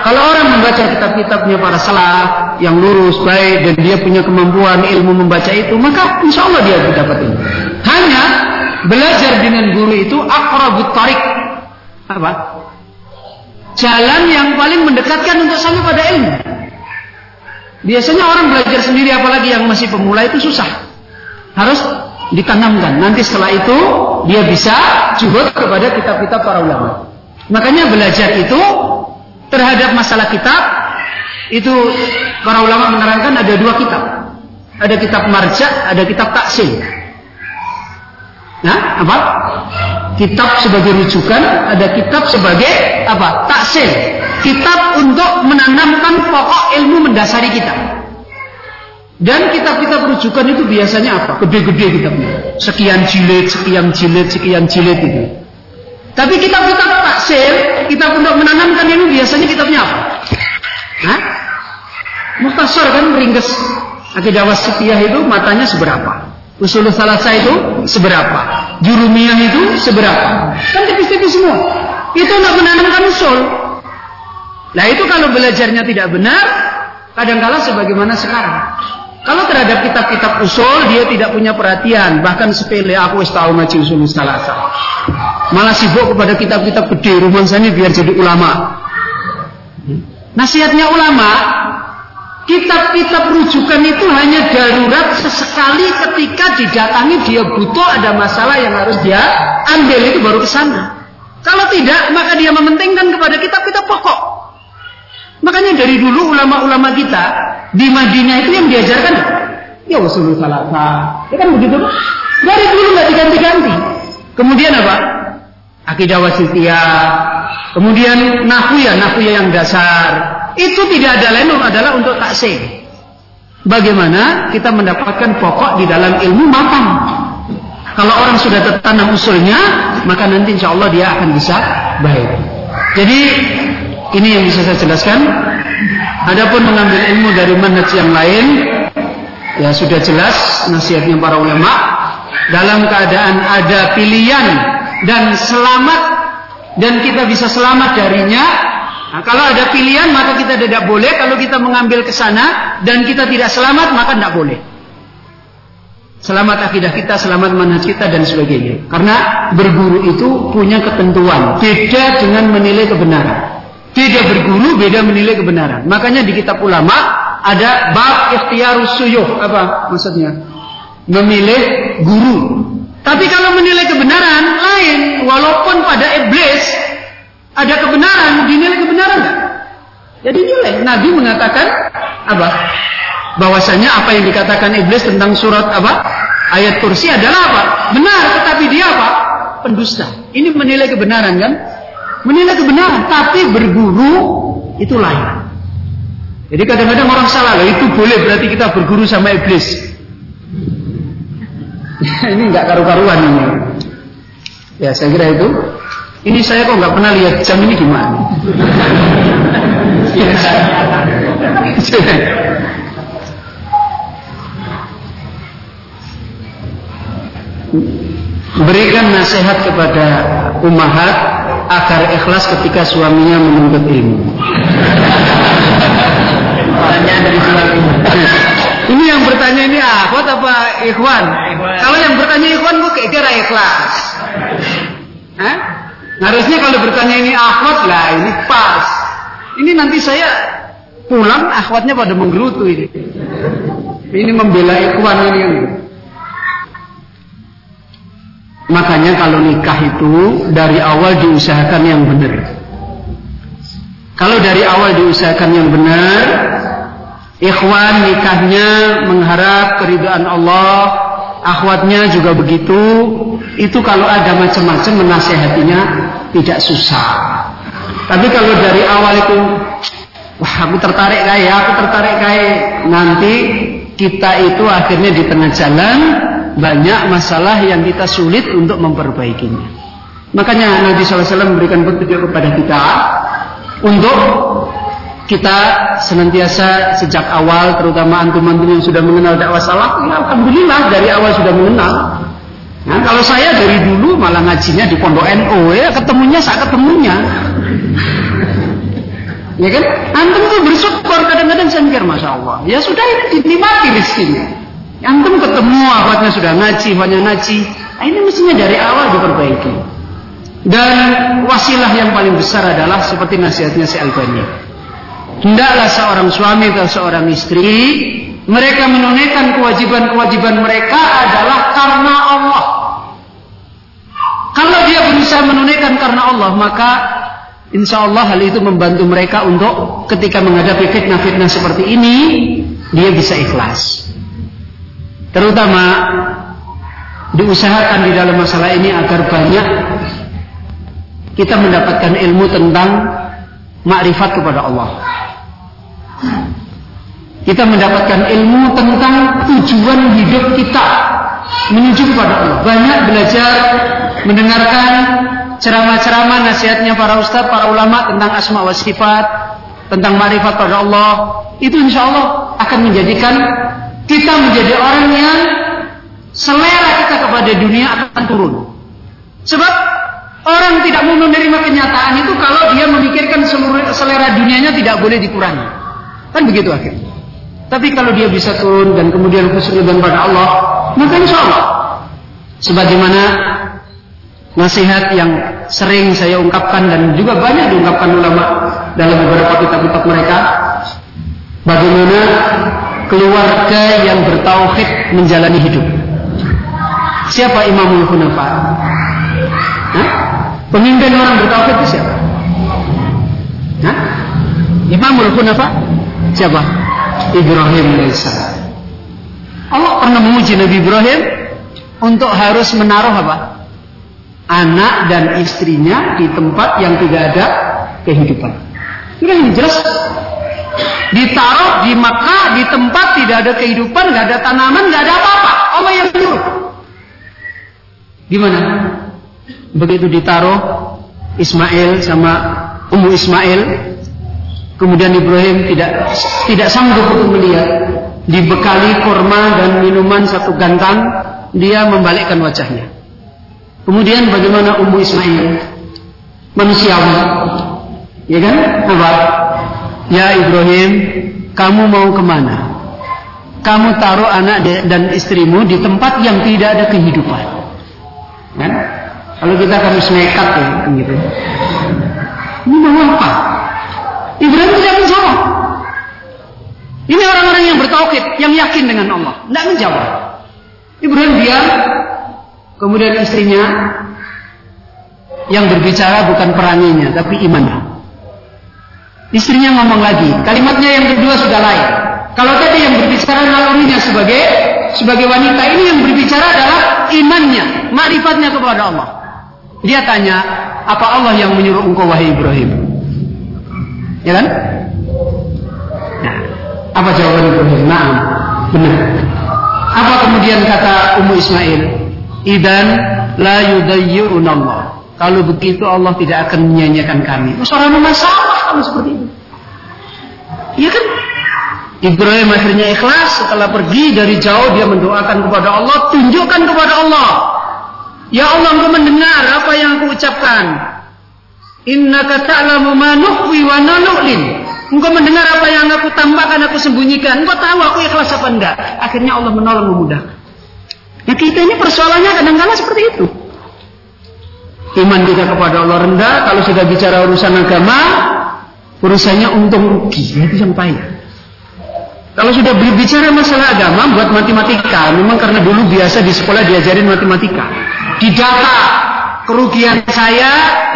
Kalau orang membaca kitab-kitabnya para salah yang lurus, baik dan dia punya kemampuan ilmu membaca itu, maka insya Allah dia dapat ilmu. Hanya belajar dengan guru itu akrabut tarik. Apa? Jalan yang paling mendekatkan untuk sampai pada ilmu. Biasanya orang belajar sendiri apalagi yang masih pemula itu susah. Harus ditanamkan. Nanti setelah itu dia bisa juhud kepada kitab-kitab para ulama. Makanya belajar itu terhadap masalah kitab itu para ulama menerangkan ada dua kitab. Ada kitab marja, ada kitab taksil. Nah, apa? Kitab sebagai rujukan, ada kitab sebagai apa? Taksil kitab untuk menanamkan pokok ilmu mendasari kita. Dan kitab-kitab rujukan itu biasanya apa? Gede-gede kitabnya. Sekian jilid, sekian jilid, sekian jilid itu. Tapi kitab-kitab taksir, kitab untuk menanamkan ilmu biasanya kitabnya apa? Hah? Mukhtasar kan ringkes. Akidah wasitiyah itu matanya seberapa? Usul salasa itu seberapa? Jurumiyah itu seberapa? Kan tipis-tipis semua. Itu untuk menanamkan usul. Nah itu kalau belajarnya tidak benar, kadang-kala sebagaimana sekarang. Kalau terhadap kitab-kitab usul dia tidak punya perhatian, bahkan sepele aku wis tahu ngaji usul salasa. Malah sibuk kepada kitab-kitab gede romansanya biar jadi ulama. Nasihatnya ulama, kitab-kitab rujukan itu hanya darurat sesekali ketika didatangi dia butuh ada masalah yang harus dia ambil itu baru ke sana. Kalau tidak, maka dia mementingkan kepada kitab-kitab pokok. Makanya dari dulu ulama-ulama kita di Madinah itu yang diajarkan ya usul salasa. Ya kan begitu? Dari dulu nggak diganti-ganti. Kemudian apa? Akidah wasitiyah. Kemudian nahu ya, nahu ya yang dasar. Itu tidak ada lain adalah untuk taksir. Bagaimana kita mendapatkan pokok di dalam ilmu matang. Kalau orang sudah tertanam usulnya, maka nanti insya Allah dia akan bisa baik. Jadi ini yang bisa saya jelaskan. Adapun mengambil ilmu dari manhaj yang lain, Ya sudah jelas nasihatnya para ulama dalam keadaan ada pilihan dan selamat dan kita bisa selamat darinya. Nah, kalau ada pilihan maka kita tidak boleh. Kalau kita mengambil ke sana dan kita tidak selamat maka tidak boleh. Selamat akidah kita, selamat manhaj kita dan sebagainya. Karena berguru itu punya ketentuan. Beda dengan menilai kebenaran. Beda berguru, beda menilai kebenaran. Makanya di kitab ulama ada bab ikhtiarus suyuh apa maksudnya? Memilih guru. Tapi kalau menilai kebenaran lain. Walaupun pada iblis ada kebenaran dinilai kebenaran enggak jadi nilai. Nabi mengatakan apa? Bahwasanya apa yang dikatakan iblis tentang surat apa? Ayat kursi adalah apa? Benar tetapi dia apa? Pendusta. Ini menilai kebenaran kan menilai kebenaran tapi berguru itu lain jadi kadang-kadang orang salah, itu boleh berarti kita berguru sama iblis. ini nggak karu-karuan ini. Ya saya kira itu. Ini saya kok nggak pernah lihat jam ini gimana? Berikan nasihat kepada umahat agar ikhlas ketika suaminya menuntut ilmu. Pertanyaan dari Ini yang bertanya ini akhwat apa ikhwan? ikhwan. Kalau yang bertanya ikhwan kok kira ikhlas. Hah? Harusnya kalau bertanya ini akhwat lah ini pas. Ini nanti saya pulang akhwatnya pada menggerutu ini. Ini membela ikhwan ini. Makanya kalau nikah itu dari awal diusahakan yang benar. Kalau dari awal diusahakan yang benar, Ikhwan nikahnya mengharap keridhaan Allah, akhwatnya juga begitu. Itu kalau ada macam-macam menasehatinya tidak susah. Tapi kalau dari awal itu, wah aku tertarik kayak, aku tertarik kayak, nanti kita itu akhirnya di tengah jalan banyak masalah yang kita sulit untuk memperbaikinya. Makanya Nabi SAW memberikan petunjuk kepada kita untuk kita senantiasa sejak awal terutama antum-antum yang sudah mengenal dakwah salaf ya alhamdulillah dari awal sudah mengenal. Nah kalau saya dari dulu malah ngajinya di pondok NU ya ketemunya saat ketemunya. Ya kan? Antum tuh bersyukur kadang-kadang saya mikir masya Allah. Ya sudah ini dinikmati rizkinya antum ketemu awalnya sudah ngaji banyak ngaji nah, ini mestinya dari awal diperbaiki dan wasilah yang paling besar adalah seperti nasihatnya si Albani Hendaklah seorang suami atau seorang istri mereka menunaikan kewajiban-kewajiban mereka adalah karena Allah. Kalau dia berusaha menunaikan karena Allah, maka insya Allah hal itu membantu mereka untuk ketika menghadapi fitnah-fitnah seperti ini, dia bisa ikhlas. Terutama diusahakan di dalam masalah ini agar banyak kita mendapatkan ilmu tentang makrifat kepada Allah. Kita mendapatkan ilmu tentang tujuan hidup kita menuju kepada Allah. Banyak belajar, mendengarkan ceramah-ceramah nasihatnya para ustadz, para ulama tentang asma wa sifat, tentang marifat pada Allah. Itu insya Allah akan menjadikan kita menjadi orang yang selera kita kepada dunia akan turun. Sebab orang tidak mau menerima kenyataan itu kalau dia memikirkan seluruh selera dunianya tidak boleh dikurangi. Kan begitu akhirnya. Tapi kalau dia bisa turun dan kemudian khusnudan pada Allah, maka insya Allah. Sebagaimana nasihat yang sering saya ungkapkan dan juga banyak diungkapkan ulama dalam beberapa kitab-kitab mereka, bagaimana keluarga yang bertauhid menjalani hidup. Siapa Imamul Hunafa? Hah? Pemimpin orang bertauhid itu siapa? Hah? Imamul Hunafa? Siapa? Ibrahim alaihissalam. Allah pernah memuji Nabi Ibrahim untuk harus menaruh apa? Anak dan istrinya di tempat yang tidak ada kehidupan. Sudah ini jelas. Ditaruh di Makkah di tempat tidak ada kehidupan, nggak ada tanaman, nggak ada apa-apa. Allah yang menyuruh. Gimana? Begitu ditaruh Ismail sama Ummu Ismail Kemudian Ibrahim tidak tidak sanggup untuk melihat. dibekali kurma dan minuman satu gantang, dia membalikkan wajahnya. Kemudian bagaimana Ummu Ismail? Manusiawi. Ya kan? Apa? Ya Ibrahim, kamu mau ke mana? Kamu taruh anak dan istrimu di tempat yang tidak ada kehidupan. Kan? Kalau kita harus nekat ya, gitu. Ini mau apa? Ibrahim tidak menjawab. Ini orang-orang yang bertauhid, yang yakin dengan Allah, tidak menjawab. Ibrahim diam, kemudian istrinya yang berbicara bukan peranginya, tapi imannya. Istrinya ngomong lagi, kalimatnya yang kedua sudah lain. Kalau tadi yang berbicara nalurinya sebagai sebagai wanita, ini yang berbicara adalah imannya, marifatnya kepada Allah. Dia tanya, apa Allah yang menyuruh engkau wahai Ibrahim? Ya kan? Nah, apa jawaban Ibrahim? Nah, benar. Apa kemudian kata Ummu Ismail? Idan la yudayyirun Allah. Kalau begitu Allah tidak akan menyanyiakan kami. Seorang masalah kalau seperti itu. Iya kan? Ibrahim akhirnya ikhlas setelah pergi dari jauh dia mendoakan kepada Allah, tunjukkan kepada Allah Ya Allah engkau mendengar apa yang aku ucapkan. Innaka ta'lamu ma nukhwi wa nanu'lin. Engkau mendengar apa yang aku tambahkan, aku sembunyikan. Engkau tahu aku ikhlas apa enggak. Akhirnya Allah menolong memudahkan. Ya kita ini persoalannya kadang-kala seperti itu. Iman kita kepada Allah rendah, kalau sudah bicara urusan agama, urusannya untung rugi, itu yang payah. Kalau sudah berbicara masalah agama, buat matematika, memang karena dulu biasa di sekolah diajarin matematika. Didata kerugian saya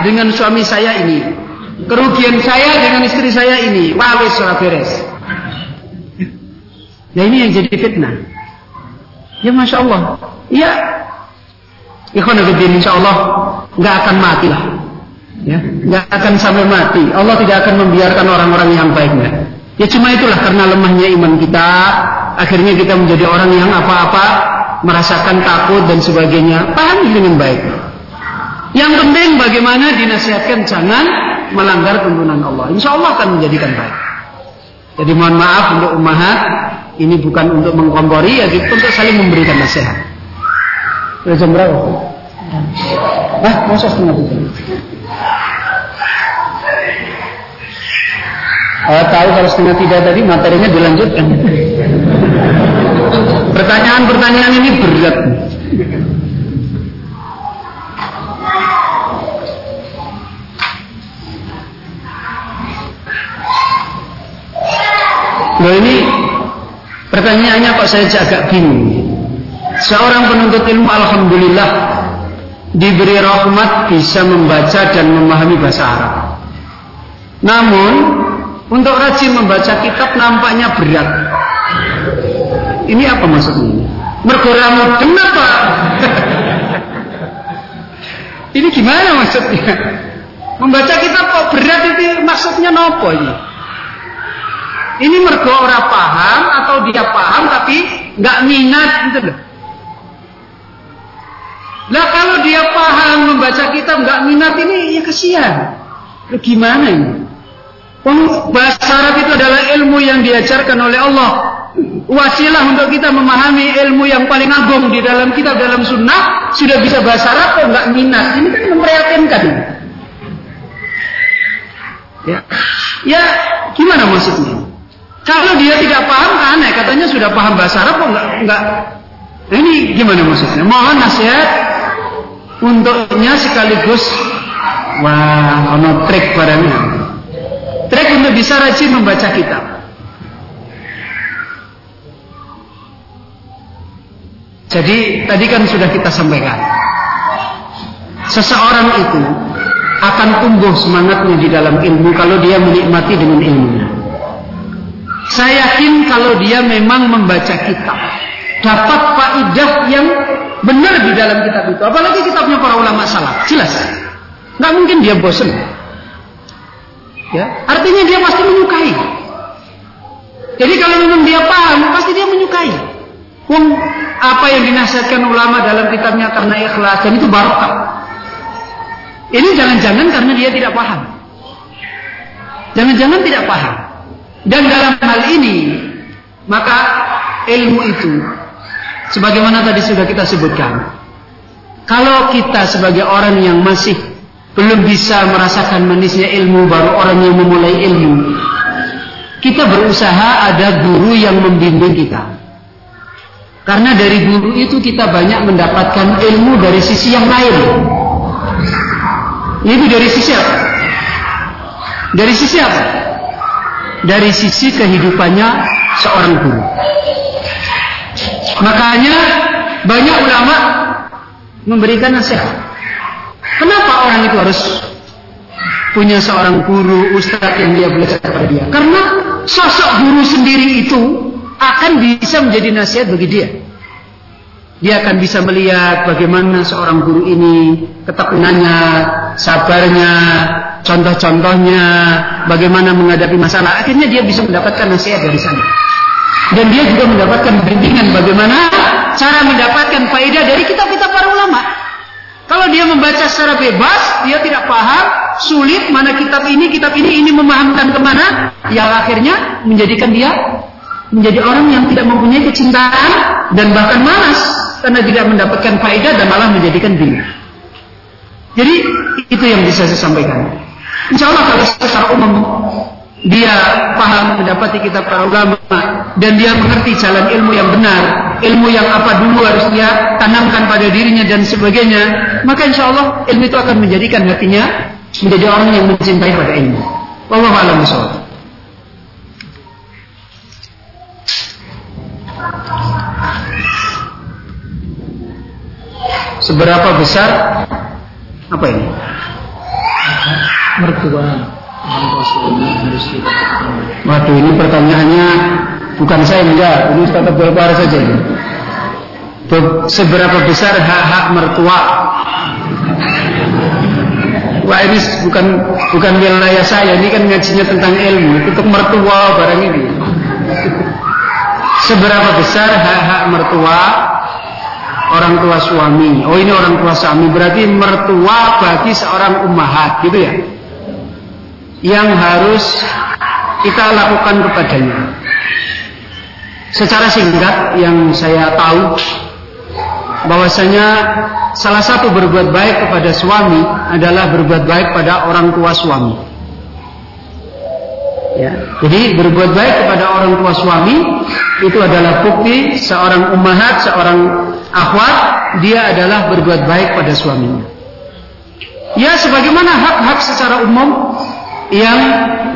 dengan suami saya ini. Kerugian saya dengan istri saya ini. Wawis sudah beres. Ya ini yang jadi fitnah. Ya Masya Allah. Ya. Ikhwanabidin insya Allah nggak akan mati lah ya nggak akan sampai mati Allah tidak akan membiarkan orang-orang yang baiknya ya cuma itulah karena lemahnya iman kita akhirnya kita menjadi orang yang apa-apa merasakan takut dan sebagainya, pahami dengan baik. Yang penting bagaimana dinasihatkan jangan melanggar tuntunan Allah. Insya Allah akan menjadikan baik. Jadi mohon maaf untuk umahat, ini bukan untuk mengkompori, ya untuk saling memberikan nasihat. Sudah jam berapa? Ah, masa setengah tujuh? Oh, tahu kalau setengah tiga tadi materinya dilanjutkan. Pertanyaan-pertanyaan ini berat. Loh ini pertanyaannya kok saya agak bingung. Seorang penuntut ilmu Alhamdulillah diberi rahmat bisa membaca dan memahami bahasa Arab. Namun untuk rajin membaca kitab nampaknya berat. Ini apa maksudnya? Mergoramu kenapa? ini gimana maksudnya? Membaca kitab kok berat itu maksudnya nopo ini? Ini mergo ora paham atau dia paham tapi nggak minat gitu loh. Nah kalau dia paham membaca kitab nggak minat ini ya kasihan. Gimana ini? Bahasa Arab itu adalah ilmu yang diajarkan oleh Allah. Wasilah untuk kita memahami ilmu yang paling agung di dalam kitab dalam sunnah sudah bisa bahasa Arab kok nggak minat? Ini kan memprihatinkan. Ya. Ya gimana maksudnya? Kalau dia tidak paham aneh katanya sudah paham bahasa Arab kok nggak nggak. Nah, ini gimana maksudnya? Mohon nasihat untuknya sekaligus. Wah ono trik padanya trik untuk bisa rajin membaca kitab Jadi tadi kan sudah kita sampaikan. Seseorang itu akan tumbuh semangatnya di dalam ilmu kalau dia menikmati dengan ilmunya. Saya yakin kalau dia memang membaca kitab, dapat faidah yang benar di dalam kitab itu. Apalagi kitabnya para ulama salah, jelas. Nggak mungkin dia bosan. Ya, artinya dia pasti menyukai. Jadi kalau memang dia paham, pasti dia menyukai. Pun apa yang dinasihatkan ulama dalam kitabnya karena ikhlas dan itu barokah. Ini jangan-jangan karena dia tidak paham. Jangan-jangan tidak paham. Dan dalam hal ini maka ilmu itu sebagaimana tadi sudah kita sebutkan. Kalau kita sebagai orang yang masih belum bisa merasakan manisnya ilmu baru orang yang memulai ilmu. Kita berusaha ada guru yang membimbing kita. Karena dari guru itu kita banyak mendapatkan ilmu dari sisi yang lain. Itu dari sisi apa? Dari sisi apa? Dari sisi kehidupannya seorang guru. Makanya banyak ulama memberikan nasihat. Kenapa orang itu harus punya seorang guru, ustadz yang dia belajar kepada dia? Karena sosok guru sendiri itu akan bisa menjadi nasihat bagi dia. Dia akan bisa melihat bagaimana seorang guru ini ketekunannya, sabarnya, contoh-contohnya, bagaimana menghadapi masalah. Akhirnya dia bisa mendapatkan nasihat dari sana. Dan dia juga mendapatkan bimbingan bagaimana cara mendapatkan faedah dari kitab-kitab para ulama. Kalau dia membaca secara bebas, dia tidak paham, sulit mana kitab ini, kitab ini, ini memahamkan ke mana, yang akhirnya menjadikan dia menjadi orang yang tidak mempunyai kecintaan dan bahkan malas karena tidak mendapatkan faedah dan malah menjadikan bingung. Jadi itu yang bisa saya sampaikan. Insya Allah kalau secara umum dia paham mendapati kitab para ulama dan dia mengerti jalan ilmu yang benar, ilmu yang apa dulu harus dia tanamkan pada dirinya dan sebagainya, maka insya Allah ilmu itu akan menjadikan hatinya menjadi orang yang mencintai pada ilmu. Wallahu a'lam bishawab. Seberapa besar apa ini? Mertua Waduh ini pertanyaannya bukan saya enggak, ini Ustaz Abdul saja ini. Seberapa besar hak-hak mertua? Wah ini bukan bukan wilayah saya, ini kan ngajinya tentang ilmu, untuk mertua barang ini. Seberapa besar hak-hak mertua orang tua suami? Oh ini orang tua suami, berarti mertua bagi seorang ummahat, gitu ya? Yang harus kita lakukan kepadanya. Secara singkat yang saya tahu bahwasanya salah satu berbuat baik kepada suami adalah berbuat baik pada orang tua suami. Ya, jadi berbuat baik kepada orang tua suami itu adalah bukti seorang ummahat, seorang akhwat dia adalah berbuat baik pada suaminya. Ya sebagaimana hak-hak secara umum yang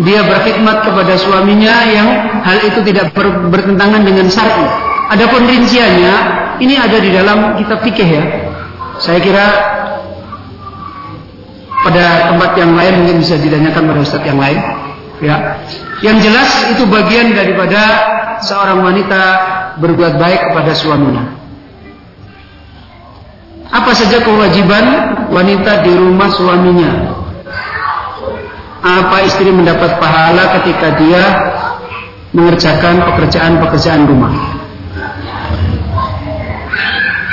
dia berkhidmat kepada suaminya yang hal itu tidak ber, bertentangan dengan syar'i. Adapun rinciannya ini ada di dalam kitab fikih ya. Saya kira pada tempat yang lain mungkin bisa ditanyakan pada ustaz yang lain. Ya. Yang jelas itu bagian daripada seorang wanita berbuat baik kepada suaminya. Apa saja kewajiban wanita di rumah suaminya? Apa istri mendapat pahala ketika dia mengerjakan pekerjaan-pekerjaan rumah.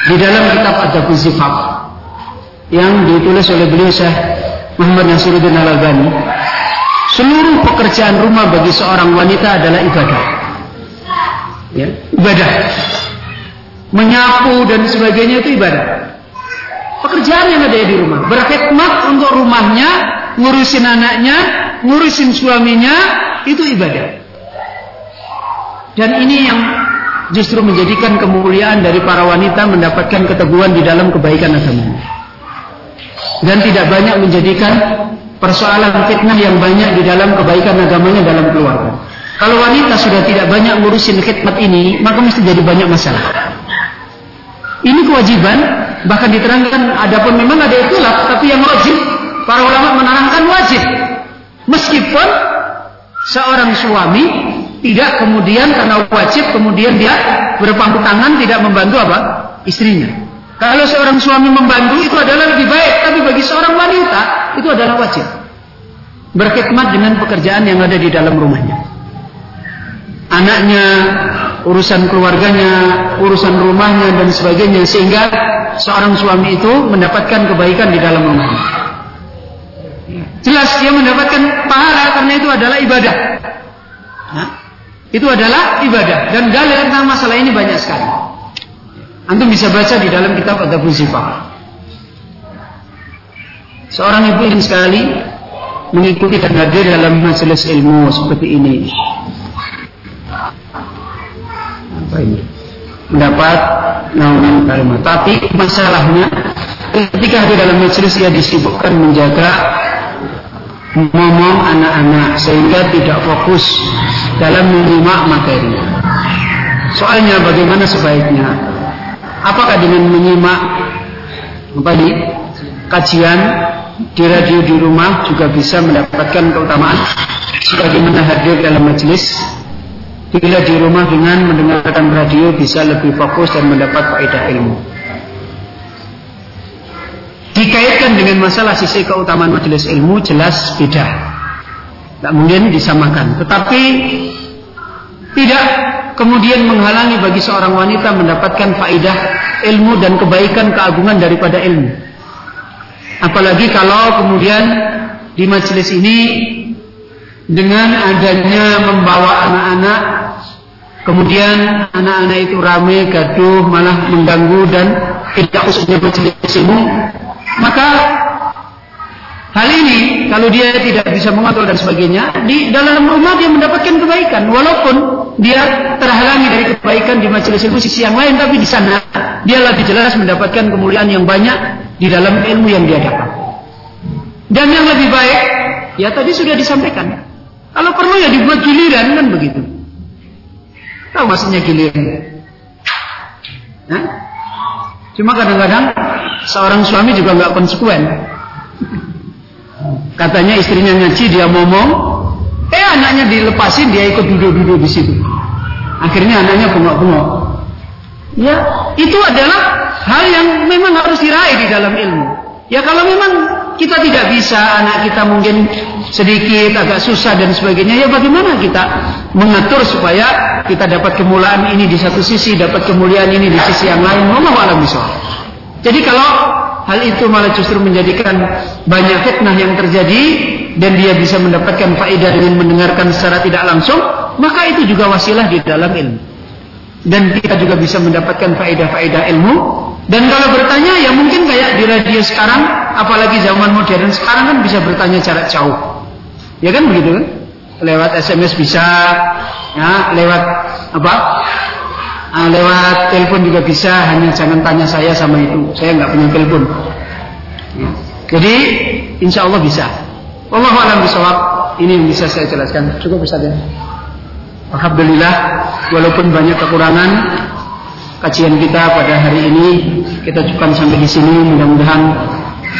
Di dalam kitab Adabul Zifaf yang ditulis oleh beliau Syekh Muhammad Nasiruddin Al-Albani, seluruh pekerjaan rumah bagi seorang wanita adalah ibadah. Ya, ibadah. Menyapu dan sebagainya itu ibadah. Pekerjaan yang ada di rumah, berkhidmat untuk rumahnya ngurusin anaknya, ngurusin suaminya, itu ibadah. Dan ini yang justru menjadikan kemuliaan dari para wanita mendapatkan keteguhan di dalam kebaikan agama. Dan tidak banyak menjadikan persoalan fitnah yang banyak di dalam kebaikan agamanya dalam keluarga. Kalau wanita sudah tidak banyak ngurusin khidmat ini, maka mesti jadi banyak masalah. Ini kewajiban, bahkan diterangkan adapun memang ada itulah, tapi yang wajib Para ulama menerangkan wajib. Meskipun seorang suami tidak kemudian karena wajib kemudian dia berpangku tangan tidak membantu apa? istrinya. Kalau seorang suami membantu itu adalah lebih baik, tapi bagi seorang wanita itu adalah wajib. Berkhidmat dengan pekerjaan yang ada di dalam rumahnya. Anaknya, urusan keluarganya, urusan rumahnya dan sebagainya sehingga seorang suami itu mendapatkan kebaikan di dalam rumahnya. Jelas dia mendapatkan pahala karena itu adalah ibadah. Nah, itu adalah ibadah dan dalil tentang masalah ini banyak sekali. Antum bisa baca di dalam kitab Adabul Sifat. Seorang ibu yang sekali mengikuti dan hadir dalam majelis ilmu seperti ini. Apa ini? Mendapat naungan kalimat. Tapi masalahnya ketika hadir dalam majelis ia disibukkan menjaga ngomong anak-anak sehingga tidak fokus dalam menerima materi. Soalnya bagaimana sebaiknya? Apakah dengan menyimak ini kajian di radio di rumah juga bisa mendapatkan keutamaan sebagaimana hadir dalam majelis bila di rumah dengan mendengarkan radio bisa lebih fokus dan mendapat faedah ilmu dikaitkan dengan masalah sisi keutamaan majelis ilmu jelas beda. Tidak mungkin disamakan. Tetapi tidak kemudian menghalangi bagi seorang wanita mendapatkan faedah ilmu dan kebaikan keagungan daripada ilmu. Apalagi kalau kemudian di majelis ini dengan adanya membawa anak-anak kemudian anak-anak itu rame, gaduh, malah mengganggu dan tidak khususnya majelis ilmu maka hal ini kalau dia tidak bisa mengatur dan sebagainya di dalam rumah dia mendapatkan kebaikan walaupun dia terhalangi dari kebaikan di majelis ilmu sisi yang lain tapi di sana dia lebih jelas mendapatkan kemuliaan yang banyak di dalam ilmu yang dia dapat. Dan yang lebih baik, ya tadi sudah disampaikan. Kalau perlu ya dibuat giliran kan begitu. Tahu maksudnya giliran? Nah, cuma kadang-kadang seorang suami juga nggak konsekuen. Katanya istrinya ngaji dia ngomong, eh anaknya dilepasin dia ikut duduk-duduk di situ. Akhirnya anaknya bengok-bengok. Ya, itu adalah hal yang memang harus diraih di dalam ilmu. Ya kalau memang kita tidak bisa, anak kita mungkin sedikit agak susah dan sebagainya, ya bagaimana kita mengatur supaya kita dapat kemuliaan ini di satu sisi, dapat kemuliaan ini di sisi yang lain. Allah alam Jadi kalau hal itu malah justru menjadikan banyak fitnah yang terjadi dan dia bisa mendapatkan faedah dengan mendengarkan secara tidak langsung, maka itu juga wasilah di dalam ilmu. Dan kita juga bisa mendapatkan faedah-faedah ilmu dan kalau bertanya ya mungkin kayak di radio sekarang, apalagi zaman modern sekarang kan bisa bertanya jarak jauh. Ya kan begitu kan? Lewat SMS bisa, ya, lewat apa? Nah, lewat telepon juga bisa, hanya jangan tanya saya sama itu. Saya nggak punya telepon. Ya. Jadi insya Allah bisa. Allah alam bisawab. Ini yang bisa saya jelaskan. Cukup bisa ya. Alhamdulillah, walaupun banyak kekurangan, kajian kita pada hari ini kita cukupkan sampai di sini mudah-mudahan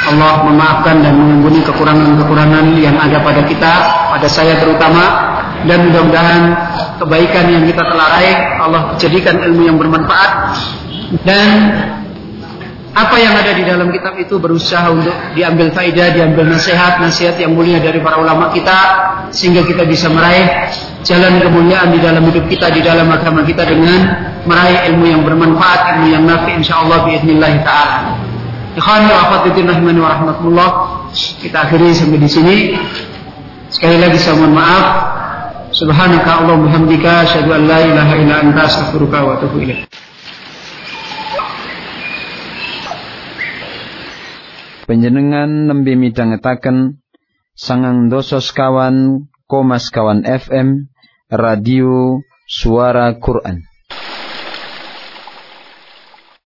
Allah memaafkan dan mengampuni kekurangan-kekurangan yang ada pada kita pada saya terutama dan mudah-mudahan kebaikan yang kita telah raih Allah jadikan ilmu yang bermanfaat dan apa yang ada di dalam kitab itu berusaha untuk diambil faidah, diambil nasihat, nasihat yang mulia dari para ulama kita sehingga kita bisa meraih jalan kemuliaan di dalam hidup kita, di dalam agama kita dengan meraih ilmu yang bermanfaat, ilmu yang nafi insyaallah biidznillah taala. Ikhwan wa rahimani wa rahmatullah. Kita akhiri sampai di sini. Sekali lagi saya mohon maaf. Subhanaka Allahumma hamdika asyhadu an la ilaha illa anta astaghfiruka wa atubu ilaik. Penjenengan nembe midhangetaken sangang dosa sekawan koma sekawan FM Radio Suara Quran